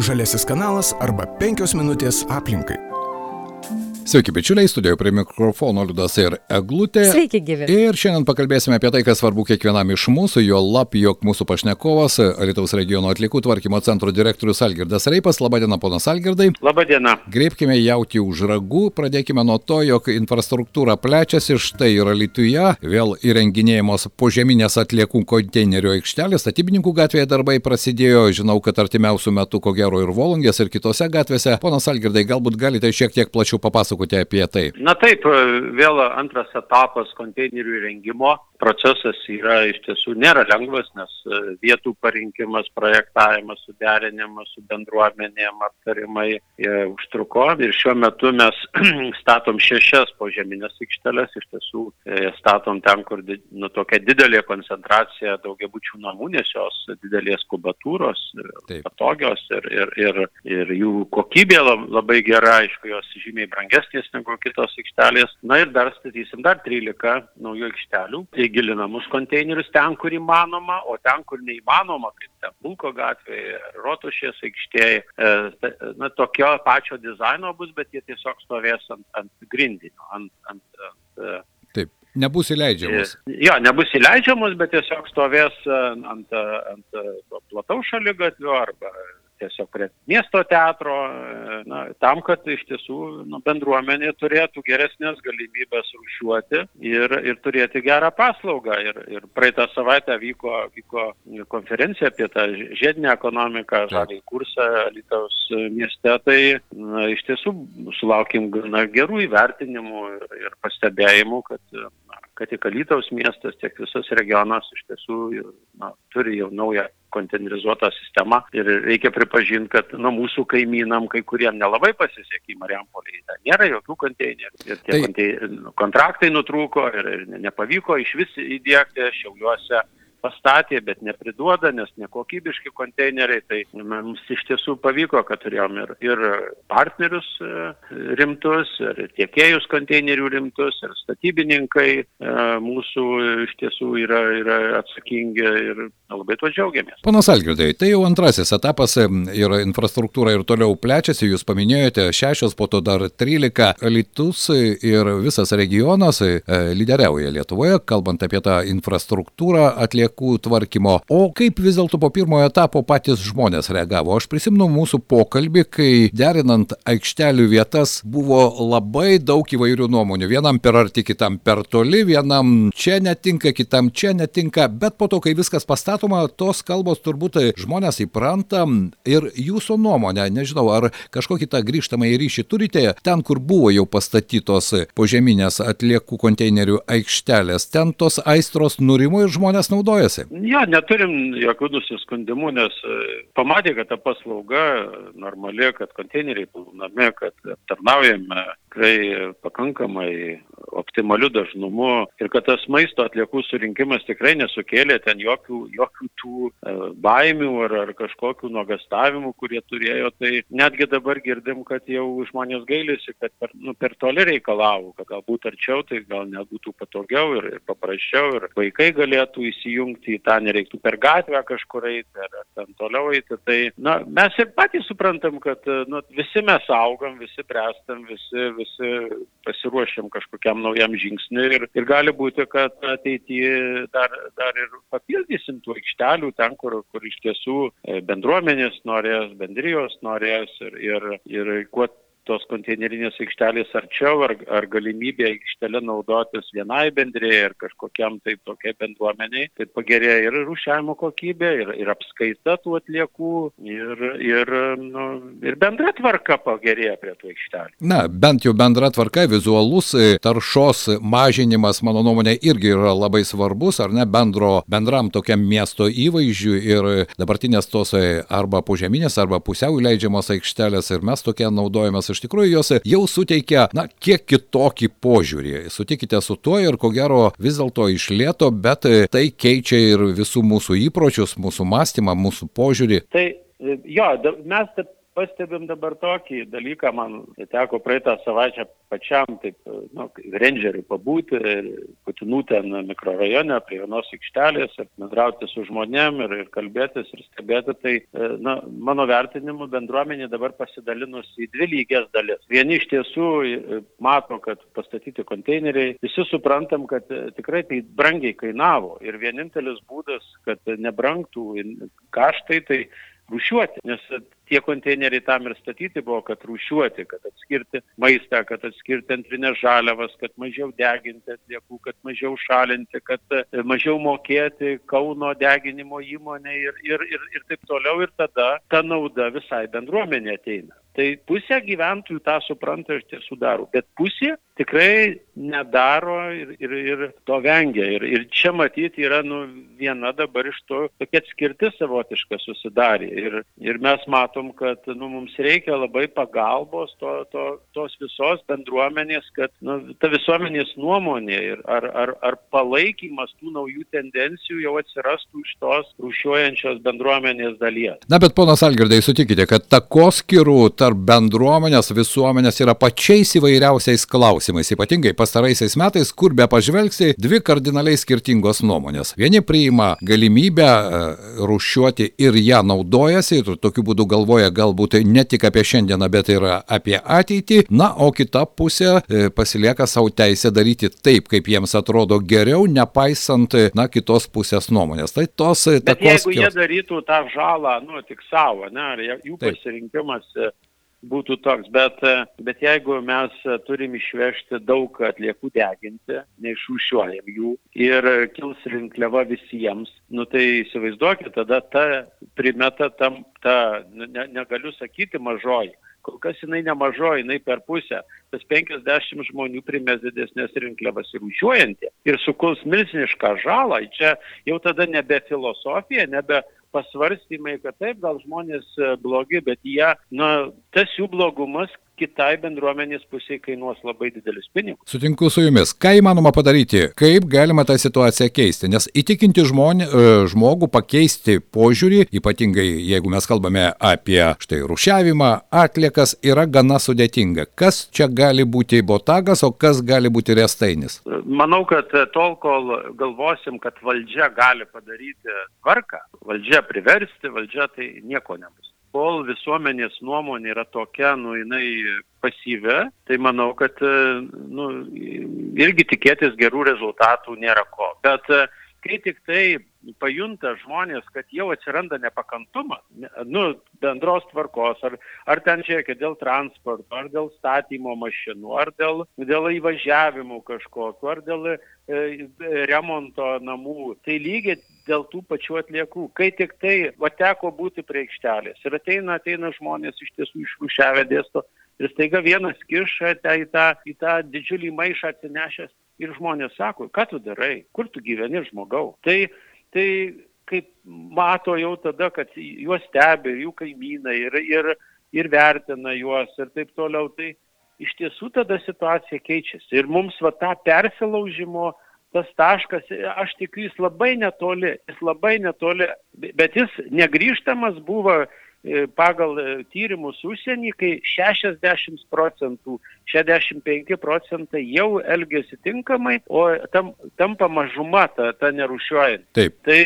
Žaliasis kanalas arba penkios minutės aplinkai. Sveiki, bičiuliai, studijoje prie mikrofono Liudas ir Eglutė. Sveiki, gyvi. Ir šiandien pakalbėsime apie tai, kas svarbu kiekvienam iš mūsų, jo lap, jog mūsų pašnekovas, Lietuvos regiono atlikų tvarkymo centro direktorius Algirdas Reipas. Labadiena, ponas Algirdai. Labadiena. Greipkime jauti už ragų, pradėkime nuo to, jog infrastruktūra plečiasi, štai yra Lietuja, vėl įrenginėjamos požeminės atliekų konteinerio aikštelės, statybininkų gatvėje darbai prasidėjo, žinau, kad artimiausių metų ko gero ir Volungės, ir kitose gatvėse. Ponas Algirdai, galbūt galite šiek tiek plačiau papasakoti papasakoti apie tai? Na taip, vėl antras etapas konteinerių įrengimo procesas yra iš tiesų nėra lengvas, nes e, vietų parinkimas, projektavimas, suderinimas su bendruomenėm, aptarimai e, užtruko ir šiuo metu mes statom šešias požeminės aikšteles, iš tiesų e, statom ten, kur nu, tokia didelė koncentracija daugiabučių namų, nes jos didelės kubatūros, Taip. patogios ir, ir, ir, ir jų kokybė labai gera, aišku, jos žymiai brangesnės negu kitos aikštelės. Na ir dar statysim dar 13 naujų aikštelių. Gilinamus konteinerius ten, kur įmanoma, o ten, kur neįmanoma, kaip ten Bulko gatvėje, Rotušės aikštėje, e, na, tokio pačio dizaino bus, bet jie tiesiog stovės ant, ant grindinio, ant, ant, ant e, Taip. Nebus įleidžiamas. E, jo, nebus įleidžiamas, bet tiesiog stovės ant, ant plataus šaligatvio arba tiesiog prie miesto teatro, e, na, tam, kad iš tiesų nu, bendruomenė turėtų geresnės galimybės rūšiuoti ir, ir turėti gerą paslaugą. Ir, ir praeitą savaitę vyko, vyko konferencija apie tą žiedinę ekonomiką, žalį kursą Lietuvos mieste, tai na, iš tiesų sulaukim gana gerų įvertinimų ir, ir pastebėjimų, kad na, kad tiek Alytaus miestas, tiek visas regionas iš tiesų na, turi jau naują konteinerizuotą sistemą ir reikia pripažinti, kad nu, mūsų kaimynam, kai kuriem nelabai pasisekė Mariampolėje, ten nėra jokių konteinerių. Ir tie tai... konteiner, kontraktai nutrūko ir, ir nepavyko iš vis įdėkti šiauliuose pastatė, bet nepriduoda, nes nekokybiški konteineriai. Tai mums iš tiesų pavyko, kad turėjom ir, ir partnerius e, rimtus, ir tiekėjus konteinerių rimtus, ir statybininkai e, mūsų iš tiesų yra, yra atsakingi ir labai tuo džiaugiamės. Panas Algirdai, tai jau antrasis etapas e, ir infrastruktūra ir toliau plečiasi, jūs paminėjote šešios, po to dar trylika litus ir visas regionas lyderiauja Lietuvoje, kalbant apie tą infrastruktūrą atliek atliekų tvarkymo. O kaip vis dėlto po pirmojo etapo patys žmonės reagavo? Aš prisimenu mūsų pokalbį, kai derinant aikštelių vietas buvo labai daug įvairių nuomonių. Vienam per arti, kitam per toli, vienam čia netinka, kitam čia netinka, bet po to, kai viskas pastatoma, tos kalbos turbūt žmonės įpranta ir jūsų nuomonė, nežinau, ar kažkokį tą grįžtamą į ryšį turite, ten, kur buvo jau pastatytos požeminės atliekų konteinerių aikštelės, ten tos aistros nurimo ir žmonės naudoja naudojasi? Jo, neturim jokių nusiskundimų, nes e, pamatė, kad ta paslauga normali, kad konteineriai plaunami, kad aptarnaujame tikrai pakankamai optimaliu dažnumu ir kad tas maisto atliekų surinkimas tikrai nesukėlė ten jokių, jokių tų e, baimių ar, ar kažkokių nuogastavimų, kurie turėjo. Tai netgi dabar girdim, kad jau žmonės gailisi, kad per, nu, per toli reikalavo, kad galbūt arčiau tai gal net būtų patogiau ir, ir paprasčiau ir vaikai galėtų įsijungti į tą, nereiktų per gatvę kažkur eiti ar, ar ten toliau eiti. Tai na, mes ir patys suprantam, kad nu, visi mes augam, visi prestam, visi, visi pasiruošėm kažkokiam naujam žingsniui ir, ir gali būti, kad ateityje dar, dar ir papildysim tų aikštelių ten, kur, kur iš tiesų e, bendruomenės norės, bendrijos norės ir, ir, ir kuo tos konteinerinės aikštelės arčiau, ar, ar galimybė aikštelę naudotis vienai bendrėjai ar kažkokiam tai tokiai bendruomeniai, tai pagerėja ir rūšiavimo kokybė, ir, ir apskaita tų atliekų, ir, ir, nu, ir bendra tvarka pagerėja prie tų aikštelių. Na, bent jau bendra tvarka, vizualus e, taršos mažinimas, mano nuomonė, irgi yra labai svarbus, ar ne, bendro, bendram tokiam miesto įvaizdžiui ir dabartinės tos e, arba požeminės, arba pusiau leidžiamos aikštelės ir mes tokie naudojamės iš tikrųjų jos jau suteikia, na, kiek kitokį požiūrį. Sutikite su tuo ir ko gero vis dėlto išlėto, bet tai keičia ir visų mūsų įpročius, mūsų mąstymą, mūsų požiūrį. Tai jo, mes pastebim dabar tokį dalyką, man teko praeitą savaitę pačiam, taip, nu, rangeriui pabūti, Putinų ten mikrorajone, prie vienos aikštelės, ir bendrauti su žmonėm ir, ir kalbėtis ir stebėti, tai, na, mano vertinimu bendruomenė dabar pasidalinus į dvi lygias dalis. Vieni iš tiesų mato, kad pastatyti konteineriai, visi suprantam, kad tikrai tai brangiai kainavo ir vienintelis būdas, kad nebrangtų kaštai, tai rūšiuoti, nes tie konteineriai tam ir statyti buvo, kad rūšiuoti, kad atskirti maistą, kad atskirti antrinės žaliavas, kad mažiau deginti atliekų, kad mažiau šalinti, kad e, mažiau mokėti Kauno deginimo įmonė ir, ir, ir, ir taip toliau. Ir tada ta nauda visai bendruomenė ateina. Tai pusė gyventojų tą supranta ir tiesų daro, bet pusė tikrai nedaro ir, ir, ir to vengia. Ir, ir čia matyti yra nu, viena dabar iš to tokia atskirtis savotiška susidarė. Ir, ir mes matom, kad nu, mums reikia labai pagalbos to, to, tos visos bendruomenės, kad nu, ta visuomenės nuomonė ir ar, ar, ar palaikymas tų naujų tendencijų jau atsirastų iš tos rūšiuojančios bendruomenės dalies. Na, bet ponas Algirdai, sutikite, kad takoskirų tarp bendruomenės, visuomenės yra pačiais įvairiausiais klausimais, ypatingai pastaraisiais metais, kur be pažvelgsi, dvi kardinaliai skirtingos nuomonės. Vieni priima galimybę e, rušiuoti ir ją naudojasi ir tokiu būdu galvoja galbūt ne tik apie šiandieną, bet ir apie ateitį, na, o kita pusė e, pasilieka savo teisę daryti taip, kaip jiems atrodo geriau, nepaisant, na, kitos pusės nuomonės. Tai tos. Bet jeigu jie darytų tą žalą, nu, tik savo, ne, ar jų taip. pasirinkimas būtų toks, bet, bet jeigu mes turim išvežti daug atliekų deginti, neišrūšiuojam jų ir kils rinkliava visiems, nu tai įsivaizduokit, tada ta primeta tam, ta, ne, negaliu sakyti mažoji, kol kas jinai nemažoji, jinai per pusę, tas 50 žmonių primės didesnės rinkliavas ir rūšiuojantį ir sukurs milsinišką žalą, čia jau tada nebe filosofija, nebe pasvarstymai, kad taip, gal žmonės e, blogi, bet jie, na, tas jų blogumas kitai bendruomenės pusiai kainuos labai didelius pinigus. Sutinku su jumis. Ką įmanoma padaryti? Kaip galima tą situaciją keisti? Nes įtikinti žmonė, e, žmogų pakeisti požiūrį, ypatingai jeigu mes kalbame apie štai rušiavimą, atliekas, yra gana sudėtinga. Kas čia gali būti botagas, o kas gali būti restainis? Manau, kad tol, kol galvosim, kad valdžia gali padaryti tvarką, valdžia priversti, valdžia tai nieko nebus kol visuomenės nuomonė yra tokia, nu, jinai pasyvi, tai manau, kad, nu, irgi tikėtis gerų rezultatų nėra ko. Bet kai tik tai pajunta žmonės, kad jau atsiranda nepakantumas, nu, bendros tvarkos, ar, ar ten žiūrėkit, dėl transporto, ar dėl statymo mašinų, ar dėl, dėl įvažiavimų kažkokiu, ar dėl e, remonto namų, tai lygiai dėl tų pačių atliekų. Kai tik tai, va teko būti prie aikštelės ir ateina, ateina žmonės iš tiesų išrušiavę dėsto ir staiga vienas kiša į tą, į tą didžiulį maišą atsinešęs ir žmonės sako, ką tu darai, kur tu gyveni žmogau. Tai tai kaip mato jau tada, kad juos stebi jų kaimynai ir, ir, ir vertina juos ir taip toliau, tai iš tiesų tada situacija keičiasi. Ir mums va tą persilaužimo tas taškas, aš tikiu, jis labai netoli, jis labai netoli, bet jis negryžtamas buvo E, pagal e, tyrimus užsienį, kai 60 procentų, 65 procentai jau elgesi tinkamai, o tam, tampa mažuma ta, ta nerušiuojant. Taip. Tai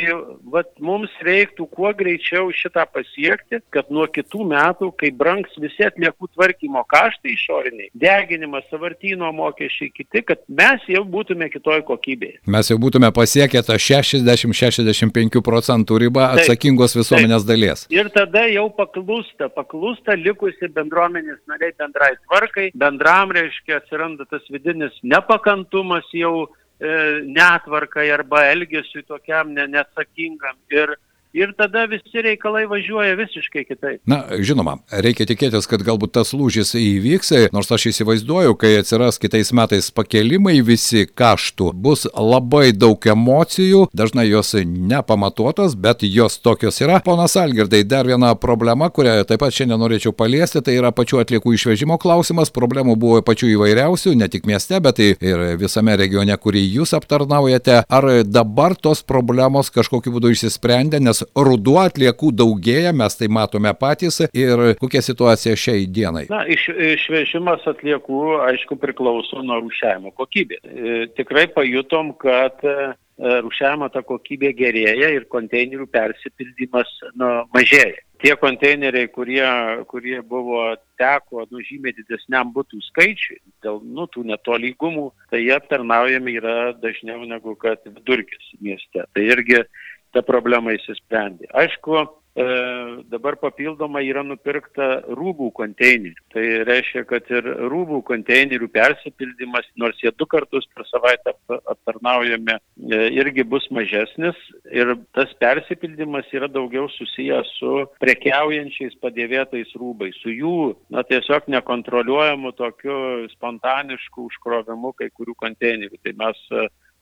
vat, mums reiktų kuo greičiau šitą pasiekti, kad nuo kitų metų, kai brangs visi atliekų tvarkymo kaštai išoriniai, deginimas, savartino mokesčiai kiti, kad mes jau būtume kitoj kokybėje. Mes jau būtume pasiekę tą 60-65 procentų ribą atsakingos visuomenės taip. dalies. Ir tada jau paklūsta, paklūsta likusi bendruomenės nariai bendrai tvarkai, bendram reiškia atsiranda tas vidinis nepakantumas jau e, netvarkai arba elgesiui tokiam ne, neatsakingam. Ir ir tada visi reikalai važiuoja visiškai kitaip. Na, žinoma, reikia tikėtis, kad galbūt tas lūžis įvyks, nors aš įsivaizduoju, kai atsiras kitais metais pakelimai visi kaštų, bus labai daug emocijų, dažnai jos nepamatuotos, bet jos tokios yra. Ponas Algirdai, dar viena problema, kurią taip pat šiandien norėčiau paliesti, tai yra pačių atliekų išvežimo klausimas. Problemų buvo pačių įvairiausių, ne tik mieste, bet ir visame regione, kurį jūs aptarnaujate. Ar dabar tos problemos kažkokiu būdu išsisprendė, nes nes ruduo atliekų daugėja, mes tai matome patys ir kokia situacija šiai dienai. Na, iš, išvežimas atliekų, aišku, priklauso nuo rūšiavimo kokybės. E, tikrai pajutom, kad e, rūšiavimo ta kokybė gerėja ir konteinerių persipildymas nu, mažėja. Tie konteineriai, kurie, kurie buvo teko nu, žymiai didesniam būtų skaičiui, dėl nu, tų netolygumų, tai jie aptarnaujami yra dažniau negu kad vidurkis mieste. Tai irgi ta problema įsisprendė. Aišku, E, dabar papildomai yra nupirkta rūbų konteinerių. Tai reiškia, kad ir rūbų konteinerių persipildymas, nors jie du kartus per savaitę aptarnaujami, e, irgi bus mažesnis ir tas persipildymas yra daugiau susijęs su prekiaujančiais padėvėtais rūbais, su jų na, tiesiog nekontroliuojamu tokiu spontanišku užkrovimu kai kurių konteinerių. Tai mes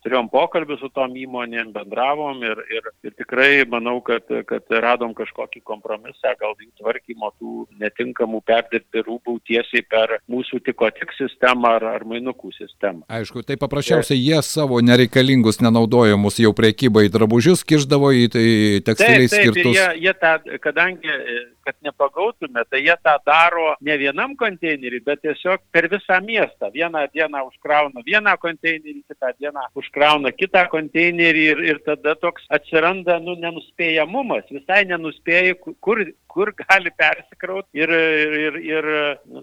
turėjom pokalbį su tom įmonėm, bendravom ir, ir, ir tikrai manau, kad, kad radom kažkokį kompromisą, gal jų tvarkymo tų netinkamų perdirbti rūbų tiesiai per mūsų tiko tik sistemą ar, ar mainukų sistemą. Aišku, tai paprasčiausiai jie savo nereikalingus, nenaudojamus jau priekybai drabužius kiždavo į tai tekstiliai skirtus. Jie, jie tą, kadangi kad nepagautume, tai jie tą daro ne vienam konteineriui, bet tiesiog per visą miestą. Vieną dieną užkrauna vieną konteinerį, kitą dieną užkrauna kitą konteinerį ir, ir tada toks atsiranda nu, nenuspėjamumas. Visai nenuspėjai, kur, kur gali persikrauti ir, ir, ir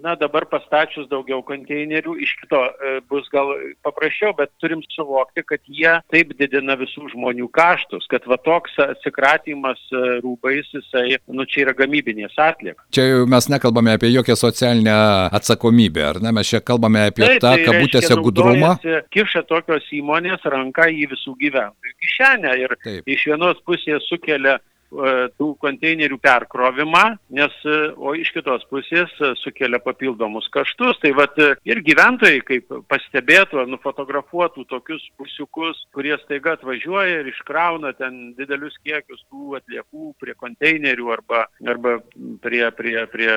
na, dabar pastačius daugiau konteinerių iš kito e, bus gal paprasčiau, bet turim suvokti, kad jie taip didina visų žmonių kaštus, kad va toks atsikratymas e, rūbais, jisai, nu čia yra gamybinės atlieka. Čia jau mes nekalbame apie jokią socialinę atsakomybę, ar ne? Mes čia kalbame apie taip, tą tai kabutėse gudrumą. Kiša tokios įmonės ranką į visų gyventojų kišenę ir taip. iš vienos pusės sukelia tų konteinerių perkrovimą, nes, e, o iš kitos pusės e, sukelia papildomus kaštus. Tai vat ir gyventojai, kaip pastebėtų, nufotografuotų tokius pusiukus, kurie staiga atvažiuoja ir iškrauna ten didelius kiekius tų atliekų prie konteinerių arba, arba prie, prie, prie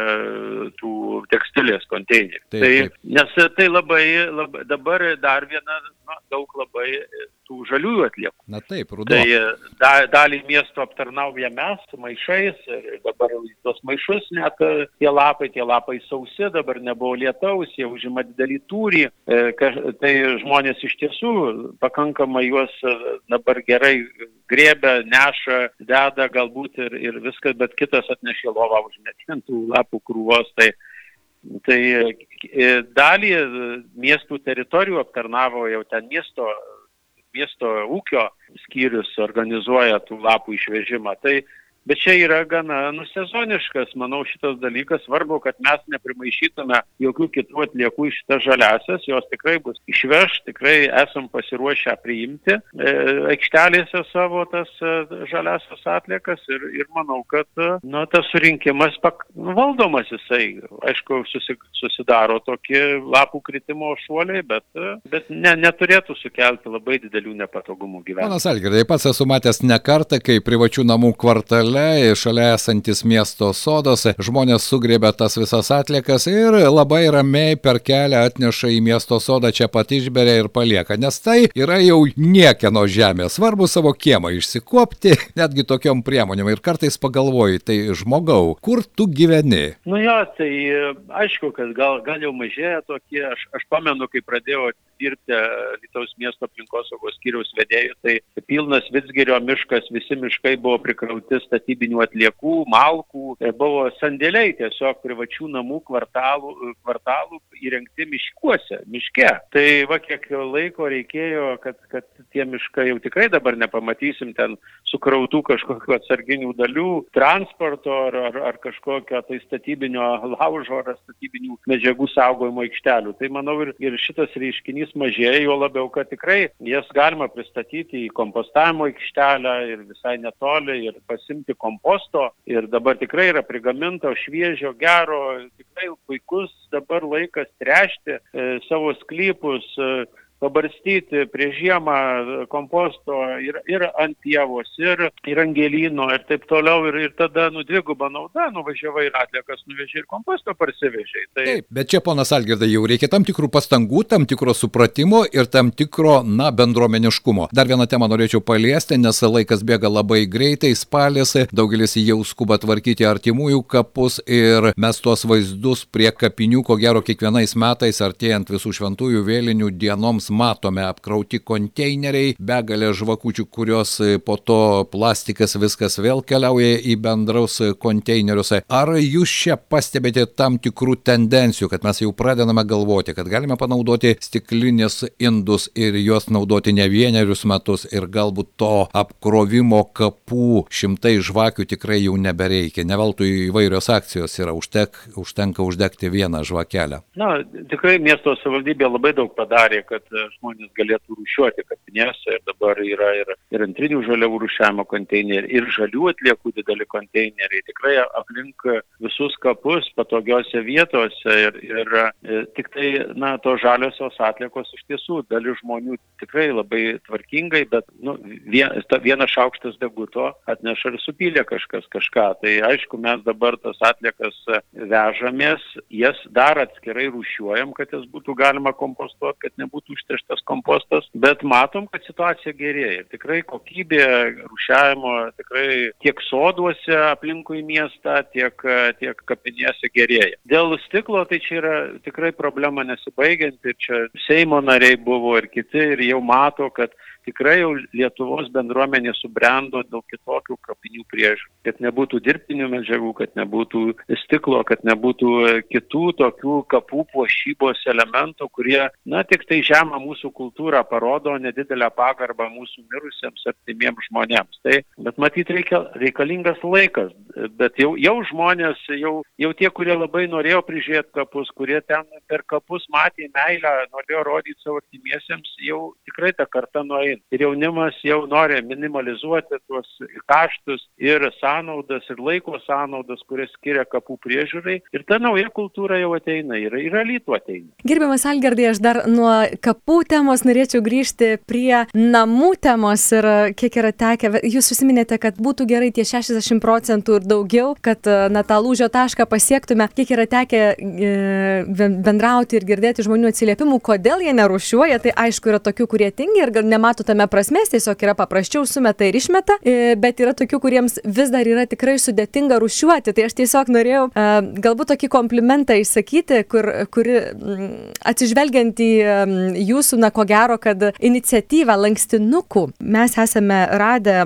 tų tekstilės konteinerių. Taip, tai, taip. Nes tai labai, labai dabar dar viena, na, daug labai tų žaliųjų atliekų. Na taip, ruduo. Tai da, dalį miesto aptarnauja mes maišais ir dabar tos maišus net e, tie lapai, tie lapai sausi, dabar nebuvo lietaus, jie užima didelį tūrį, e, tai žmonės iš tiesų pakankamai juos e, dabar gerai grėbia, neša, deda galbūt ir, ir viskas, bet kitas atnešė lovą užmetintų lapų krūvos. Tai, Tai dalį miestų teritorijų aptarnavo jau ten miesto miesto ūkio skyrius organizuoja tų lapų išvežimą. Tai Bet čia yra gana nusezoniškas, manau, šitas dalykas. Svarbu, kad mes neprimaišytume jokių kitų atliekų iš šitas žaliasias, jos tikrai bus išveš, tikrai esam pasiruošę priimti e, aikštelėse savo tas e, žaliasias atliekas ir, ir manau, kad e, nu, tas surinkimas pak, valdomas jisai. Aišku, susi, susidaro tokie lapų kritimo šuoliai, bet, e, bet ne, neturėtų sukelti labai didelių nepatogumų gyvenimui. Ponas Algirdai, pats esu matęs ne kartą, kai privačių namų kvartale šalia, šalia esantis miesto sodas, žmonės sugrėbė tas visas atliekas ir labai ramiai per kelią atneša į miesto sodą, čia pat išberia ir palieka, nes tai yra jau niekieno žemė, svarbu savo kiemą išsikopti, netgi tokiom priemonėm. Ir kartais pagalvoji, tai žmogau, kur tu gyveni? Nu jo, tai aišku, kad gal, gal jau mažėja tokie, aš, aš pamenu, kai pradėjau dirbti Lietuvos miesto aplinkosaugos skyriaus vedėjų, tai pilnas Vitsgerio miškas, visi miškai buvo prikrauti statybinių atliekų, malkų, e, buvo sandėliai tiesiog privačių namų kvartalų, e, kvartalų įrengti miškuose, miške. Tai va kiek laiko reikėjo, kad, kad tie miškai jau tikrai dabar nepamatysim ten sukrautų kažkokių atsarginių dalių, transporto ar, ar, ar kažkokio tai statybinio laužo ar statybinių medžiagų saugojimo aikštelių. Tai manau ir, ir šitas reiškinys mažėja, jo labiau, kad tikrai jas galima pristatyti į kompostavimo aikštelę ir visai netoli ir pasimti komposto. Ir dabar tikrai yra prigaminto šviežio, gero, tikrai puikus dabar laikas trešti e, savo sklypus. E, pabarstyti prieš žiemą komposto ir, ir ant pievos, ir, ir angelino, ir taip toliau, ir, ir tada, nu, dviguba nauda, nuvažiavai ir atliekas nuvežė ir komposto parsivežė. Tai... Taip, bet čia, ponas Algirdai, jau reikia tam tikrų pastangų, tam tikro supratimo ir tam tikro, na, bendruomeniškumo. Dar vieną temą norėčiau paliesti, nes laikas bėga labai greitai, spalis, daugelis jau skuba tvarkyti artimųjų kapus ir mes tuos vaizdus prie kapinių, ko gero, kiekvienais metais artėjant visų šventųjų vėlinių dienoms matome apkrauti konteineriai, begalė žvakučių, kurios po to plastikas viskas vėl keliauja į bendrus konteinerius. Ar jūs čia pastebite tam tikrų tendencijų, kad mes jau pradedame galvoti, kad galime panaudoti stiklinės indus ir juos naudoti ne vienerius metus ir galbūt to apkrovimo kapų šimtai žvakių tikrai jau nebereikia. Neveltui įvairios akcijos yra, užtek, užtenka uždegti vieną žvakelę. Na, tikrai miesto savivaldybė labai daug padarė, kad žmonės galėtų rūšiuoti kapinėse ir dabar yra ir, ir antrinių žaliavų rūšiavimo konteineriai, ir žalių atliekų dideli konteineriai. Tikrai aplink visus kapus patogiose vietose ir, ir e, tik tai, na, tos žaliosios atliekos iš tiesų dalis žmonių tikrai labai tvarkingai, bet, nu, vien, vienas šaukštas deguto atneša ir supylė kažkas kažką. Tai aišku, mes dabar tas atliekas vežamės, jas dar atskirai rūšiuojam, kad jas būtų galima kompostuoti, kad nebūtų užterštas kompostas, bet matom, kad situacija gerėja. Tikrai kokybė rūšiavimo tikrai tiek soduose aplinkui miestą, tiek, tiek kapinėse gerėja. Dėl stiklo tai čia yra tikrai problema nesibaigianti ir čia Seimo nariai buvo ir kiti ir jau mato, kad tikrai jau Lietuvos bendruomenė subrendo dėl kitokių kapinių priežiūrų, kad nebūtų dirbtinių medžiagų, kad nebūtų stiklo, kad nebūtų kitų tokių kapų puošybos elementų, kurie, na, tik tai žemą mūsų kultūrą parodo, nedidelę pagarbą mūsų mirusiems artimiems žmonėms. Tai, bet matyt, reikia, reikalingas laikas, bet jau, jau žmonės, jau, jau tie, kurie labai norėjo prižiūrėti kapus, kurie ten per kapus matė meilę, norėjo rodyti savo artimiesiems, jau tikrai ta karta nuėjo ateina. Ir jaunimas jau nori minimalizuoti tuos kaštus ir sąnaudas, ir laiko sąnaudas, kurias skiria kapų priežiūrai. Ir ta nauja kultūra jau ateina, ir, ir alytų ateina. Gerbiamas Algerdai, aš dar nuo kapų temos norėčiau grįžti prie namų temos ir kiek yra tekę, jūs užsiminėte, kad būtų gerai tie 60 procentų ir daugiau, kad na tą lūžio tašką pasiektume, kiek yra tekę e, bendrauti ir girdėti žmonių atsiliepimų, kodėl jie nerušiuoja, tai aišku yra tokių, kurie tingi ir nemato tame prasmės, tiesiog yra paprasčiau sumeta ir išmeta, e, bet yra tokių, kuriems vis dar yra tikrai sudėtinga rušiuoti. Tai aš tiesiog norėjau e, galbūt tokį komplimentą išsakyti, kur, kuri atsižvelgiant į jūsų, na ko gero, kad iniciatyvą lankstinukų mes esame radę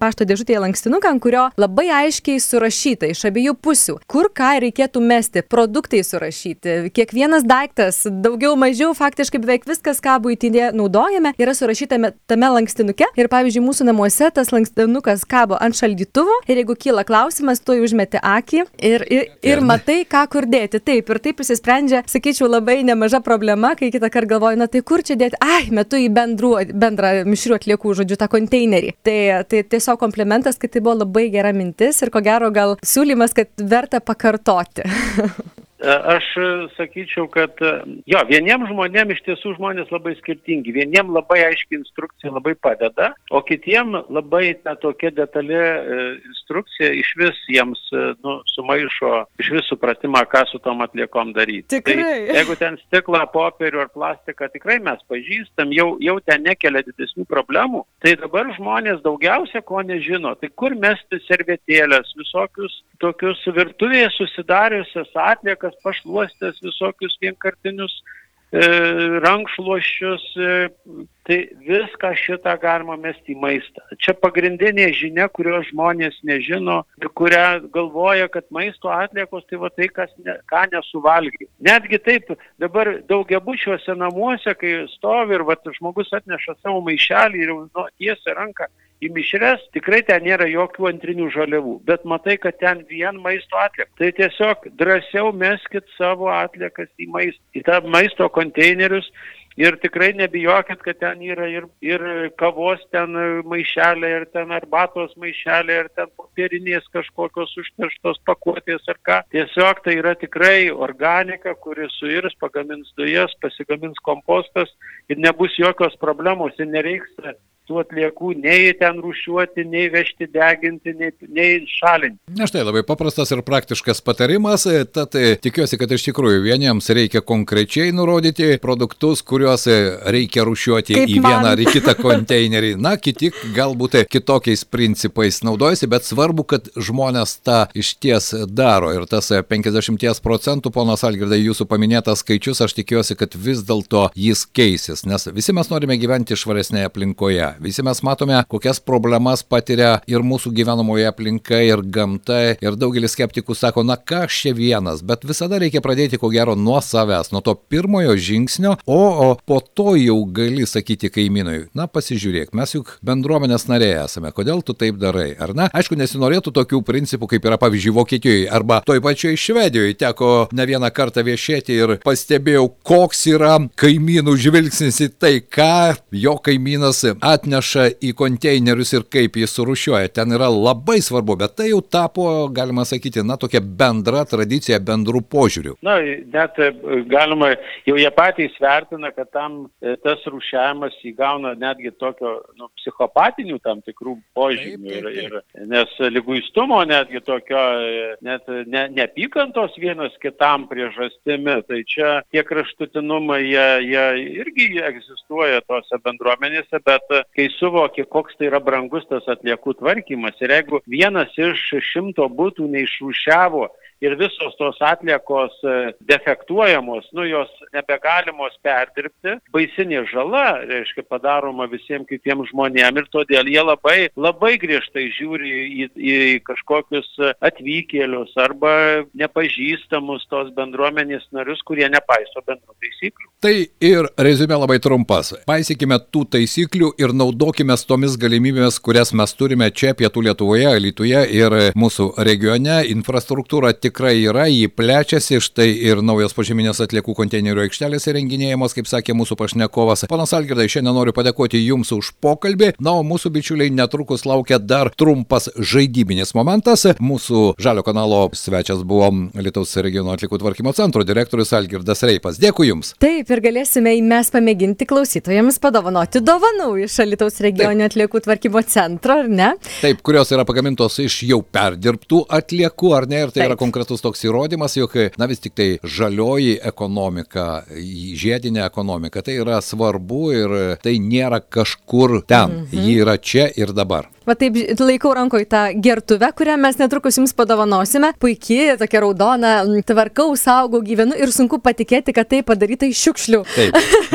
pašto dėžutėje lankstinuką, ant kurio labai aiškiai surašyta iš abiejų pusių, kur ką reikėtų mesti, produktai surašyti, kiekvienas daiktas, daugiau mažiau faktiškai beveik viskas, ką būtinė naudojame, yra surašyta tame lankstinuke ir pavyzdžiui mūsų namuose tas lankstinukas kabo ant šaldytuvo ir jeigu kyla klausimas, tu užmeti akį ir, ir, ir matai, ką kur dėti. Taip, ir taip įsisprendžia, sakyčiau, labai nemaža problema, kai kitą kartą galvoju, na tai kur čia dėti, ai, metu į bendrų, bendrą mišrių atliekų, žodžiu, tą konteinerį. Tai, tai tiesiog komplimentas, kad tai buvo labai gera mintis ir ko gero gal siūlymas, kad verta pakartoti. E, aš sakyčiau, kad e, jo, vieniems žmonėms iš tiesų žmonės labai skirtingi. Vieniems labai aiški instrukcija labai padeda, o kitiems labai ta tokia detali e, instrukcija iš vis jiems nu, sumaišo iš vis supratimą, ką su tom atliekom daryti. Tai tikrai. Tai, jeigu ten stiklą, popierių ar plastiką tikrai mes pažįstam, jau, jau ten nekelia didesnių problemų, tai dabar žmonės daugiausia ko nežino. Tai kur mesti servetėlės, visokius tokius virtuvėje susidariusias atliekas, tokias pašluostės, visokius vienkartinius e, rankšluošius, e, tai viską šitą galima mesti į maistą. Čia pagrindinė žinia, kurios žmonės nežino ir kurią galvoja, kad maisto atliekos tai va tai, kas ne, ką nesuvalgy. Netgi taip, dabar daugiabučiuose namuose, kai stovi ir va, žmogus atneša savo maišelį ir nu, tiesia ranką į mišres tikrai ten nėra jokių antrinių žaliavų, bet matai, kad ten vien maisto atliek. Tai tiesiog drąsiau meskit savo atliekas į, maist, į tą maisto konteinerius ir tikrai nebijokit, kad ten yra ir, ir kavos ten maišelė, ir ten arbatos maišelė, ir ten popierinės kažkokios užterštos pakuotės ar ką. Tiesiog tai yra tikrai organika, kuri suirs, pagamins dujas, pasigamins kompostas ir nebus jokios problemos ir nereiks tų atliekų nei ten rušiuoti, nei vežti deginti, nei, nei šalinti. Na štai labai paprastas ir praktiškas patarimas, tad e, tikiuosi, kad iš tikrųjų vieniems reikia konkrečiai nurodyti produktus, kuriuos e, reikia rušiuoti Kaip į man. vieną ar į kitą konteinerį. Na, kiti galbūt kitokiais principais naudojasi, bet svarbu, kad žmonės tą iš ties daro. Ir tas 50 procentų, ponas Algirdai, jūsų paminėtas skaičius, aš tikiuosi, kad vis dėlto jis keisis, nes visi mes norime gyventi švaresnėje aplinkoje. Visi mes matome, kokias problemas patiria ir mūsų gyvenamoje aplinka, ir gamta, ir daugelis skeptikų sako, na ką aš čia vienas, bet visada reikia pradėti ko gero nuo savęs, nuo to pirmojo žingsnio, o, o po to jau gali sakyti kaimynui, na pasižiūrėk, mes juk bendruomenės nariai esame, kodėl tu taip darai, ar ne? Aišku, nesinorėtų tokių principų, kaip yra pavyzdžiui Vokietijoje arba toj pačioj Švedijoje, teko ne vieną kartą viešėti ir pastebėjau, koks yra kaimynų žvilgsnis į tai, ką jo kaimynas atneša atneša į konteinerius ir kaip jį surušiuoja. Ten yra labai svarbu, bet tai jau tapo, galima sakyti, na, tokia bendra tradicija, bendrų požiūrių. Na, net e, galima, jau jie patys vertina, kad tam e, tas rušiavimas įgauna netgi tokio nu, psichopatinių tam tikrų požymių. Taip, taip, taip. Ir, ir, nes lyguistumo netgi tokio, e, net ne, neapykantos vienas kitam priežastimi, tai čia tie kraštutinumai, jie, jie irgi egzistuoja tose bendruomenėse, bet kai suvoki, koks tai yra brangus tas atliekų tvarkymas. Ir jeigu vienas iš šimto būtų neišrūšiavo ir visos tos atliekos e, defektuojamos, nu jos nebegalimos perdirbti, baisinė žala, reiškia, padaroma visiems kitiems žmonėms ir todėl jie labai, labai griežtai žiūri į, į kažkokius atvykėlius arba nepažįstamus tos bendruomenės narius, kurie nepaiso bendrų taisyklių. Tai ir rezumė labai trumpas. Paisykime tų taisyklių ir naudokime tomis galimybėmis, kurias mes turime čia pietų Lietuvoje, Lietuvoje ir mūsų regione. Infrastruktūra tikrai yra, jį plečiasi, štai ir naujos požeminės atliekų konteinerių aikštelės įrenginėjamos, kaip sakė mūsų pašnekovas. Panas Algirdai, šiandien noriu padėkoti Jums už pokalbį. Na, o mūsų bičiuliai netrukus laukia dar trumpas žaidybinis momentas. Mūsų žalio kanalo svečias buvo Lietuvos regiono atliekų tvarkymo centro direktorius Algirdas Reipas. Dėkui Jums. Taip, ir galėsime mes pamėginti klausytojams padovanoti dovanų iš Lietuvos regioninio atliekų tvarkymo centro, ar ne? Taip, kurios yra pagamintos iš jau perdirbtų atliekų, ar ne? Ir tai Taip. yra konkrečiai konkretus toks įrodymas, jog, na vis tik tai žalioji ekonomika, žiedinė ekonomika, tai yra svarbu ir tai nėra kažkur ten, mhm. ji yra čia ir dabar. Va taip laikau rankoje tą gertuvę, kurią mes netrukus jums padovanosime. Puikiai, tokia raudona, tvarkau, saugau, gyvenu ir sunku patikėti, kad tai padaryta iš šiukšlių.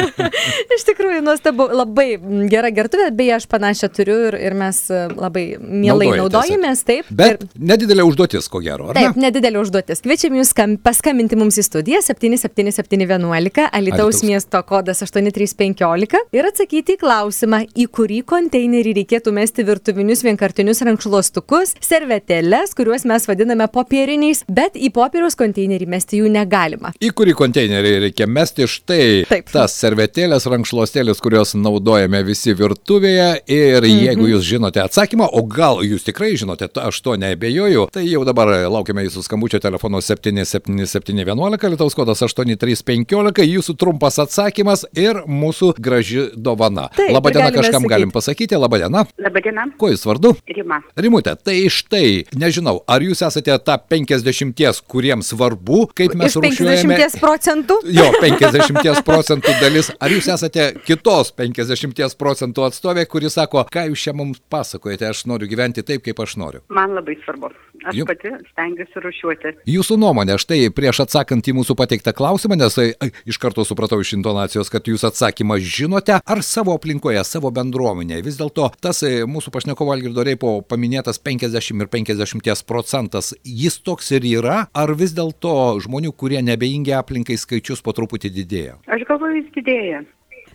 iš tikrųjų, nuostabu, labai gera gertuvė, beje, aš panašią turiu ir, ir mes labai mielai naudojamės. Taip. Bet ir... nedidelė užduotis, ko gero. Taip, ne? nedidelė užduotis. Kviečiam jūs paskambinti mums į studiją 77711, Alitaus miesto kodas 8315 ir atsakyti į klausimą, į kurį konteinerį reikėtų mesti virtuvį pliušinius vienkartinius rankšluostukus, servetėlės, kuriuos mes vadiname popieriniais, bet į popieriaus konteinerį mesti jų negalima. Į kurį konteinerį reikia mesti štai Taip. tas servetėlės, rankšluostėlės, kurios naudojame visi virtuvėje ir mhm. jeigu jūs žinote atsakymą, o gal jūs tikrai žinote, aš to nebejoju, tai jau dabar laukiame jūsų skambučio telefonu 77711, Lietuvos kodas 8315, jūsų trumpas atsakymas ir mūsų graži dovana. Labadiena kažkam sakyti. galim pasakyti, labadiena. Labadiena. Kuo jūs vardu? Rima. Rimutė, tai štai, nežinau, ar jūs esate ta 50, kuriems svarbu, kaip mes rūšiuojame. 50 procentų? Jo, 50 procentų dalis. Ar jūs esate kitos 50 procentų atstovė, kuri sako, ką jūs čia mums pasakojate, aš noriu gyventi taip, kaip aš noriu? Man labai svarbu. Aš Jum... pati stengiuosi rūšiuoti. Jūsų nuomonė, štai prieš atsakant į mūsų pateiktą klausimą, nes iš karto supratau iš intonacijos, kad jūs atsakymą žinote, ar savo aplinkoje, savo bendruomenėje. Vis dėlto tas e, mūsų pašnekovo Algirdo Reipo paminėtas 50 ir 50 procentas, jis toks ir yra, ar vis dėlto žmonių, kurie nebeingia aplinkai skaičius po truputį didėja? Aš galvoju, jis didėja.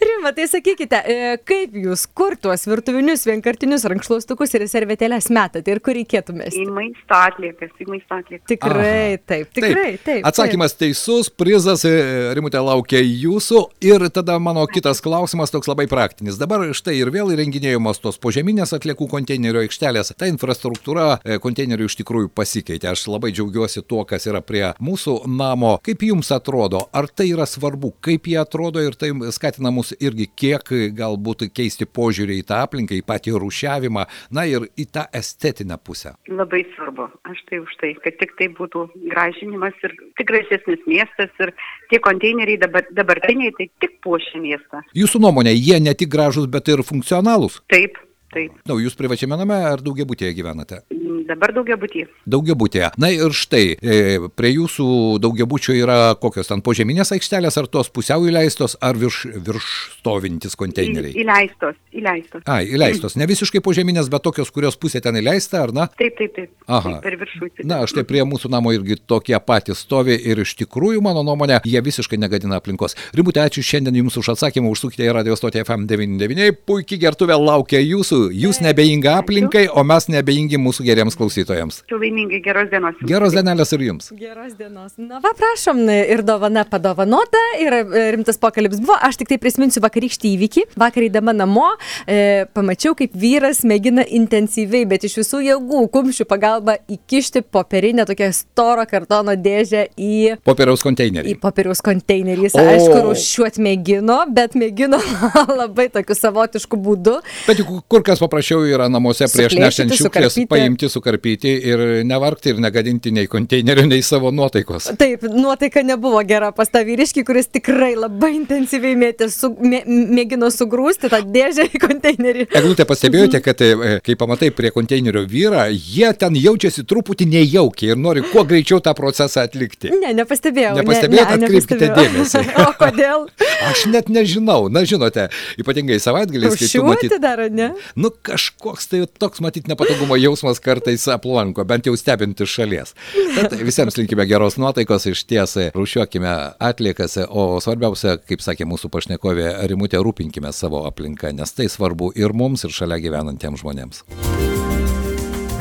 Rima, tai sakykite, e, kaip jūs kur tuos virtuvinius vienkartinius rankšluostukus ir servetėlės metate ir kur reikėtų mesti? Į maisto atliekas, į maisto atliekas. Tikrai, taip, tikrai, taip. taip. Atsakymas teisus, prizas, e, Rimutė laukia jūsų. Ir tada mano kitas klausimas toks labai praktinis. Dabar štai ir vėl įrenginėjamos tos požeminės atliekų konteinerio aikštelės. Ta infrastruktūra e, konteinerių iš tikrųjų pasikeitė. Aš labai džiaugiuosi tuo, kas yra prie mūsų namo. Kaip jums atrodo, ar tai yra svarbu, kaip jie atrodo ir tai skatina mus irgi kiek galbūt keisti požiūrį į tą aplinką, į patį rušiavimą, na ir į tą estetinę pusę? Labai svarbu. Aš tai už tai, kad tik tai būtų gražinimas ir tik gražesnis miestas ir tie konteineriai dabar, dabartiniai tai tik puošia miestą. Jūsų nuomonė, jie ne tik gražus, bet ir funkcionalūs? Taip, taip. Na, nu, jūs privačiame name ar daugiabutėje gyvenate? Dabar daugiabutį. Daugiabutėje. Na ir štai, e, prie jūsų daugiabučio yra kokios ten požeminės aikštelės, ar tos pusiau įleistos, ar virš, virš stovintis konteineriai? Į, įleistos, įleistos. A, įleistos. Ne visiškai požeminės, bet tokios, kurios pusė ten įleista, ar na? Taip, taip, taip. Aha. Taip, per viršų. Na, štai prie mūsų namo irgi tokie patys stovi ir iš tikrųjų, mano nuomonė, jie visiškai negadina aplinkos. Rimutė, ačiū šiandien Jums už atsakymą, užsukite į radio stotį FM99, puikiai gertuvė laukia Jūsų, Jūs nebeinga aplinkai, o mes nebeingi mūsų geriems klausytojams. Ačiū laimingai, geros dienos. Geros dienelės ir jums. Geros dienos. Na, va, prašom, ir dovana padovanota, ir e, rimtas pokalbis buvo. Aš tik tai prisiminsiu vakarykštį įvykį. Vakar įdama namo, e, pamačiau, kaip vyras mėgina intensyviai, bet iš visų jėgų, kumščių pagalba įkišti popierinę tokią storą kartono dėžę į... Popieriaus konteinerį. Į popieriaus konteinerį. Jis, aišku, rušiuot mėgino, bet mėgino labai tokiu savotišku būdu. Bet juk kur kas paprasčiau yra namuose prieš nešant šiukšlės paimti, sukarpyti ir nevargti ir negadinti nei konteinerio, nei savo nuotaikos. Taip, nuotaika nebuvo gera pas tą vyriškį, kuris tikrai labai intensyviai mėtė, su, mė, mėgino sugrūsti tą dėžę į konteinerį. Eglutė, pastebėjote, kad e, kai pamatai prie konteinerio vyrą, jie ten jaučiasi truputį nejaukiai ir nori kuo greičiau tą procesą atlikti. Ne, nepastebėjau. Nepastebėjote, ne, atkreipkite dėmesį. o kodėl? Aš net nežinau. Na, žinote, ypatingai savaitgaliais, kai tu matyt. dar, ne? Nu, kažkoks tai toks, matyt, nepatogumo jausmas kartais aplanko, bent jau stebint iš šalies. Tad visiems linkime geros nuotaikos, iš tiesai rušiuokime atliekas, o svarbiausia, kaip sakė mūsų pašnekovė Rimutė, rūpinkime savo aplinką, nes tai svarbu ir mums, ir šalia gyvenantiems žmonėms.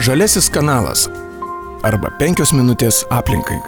Žalesis kanalas arba penkios minutės aplinkai.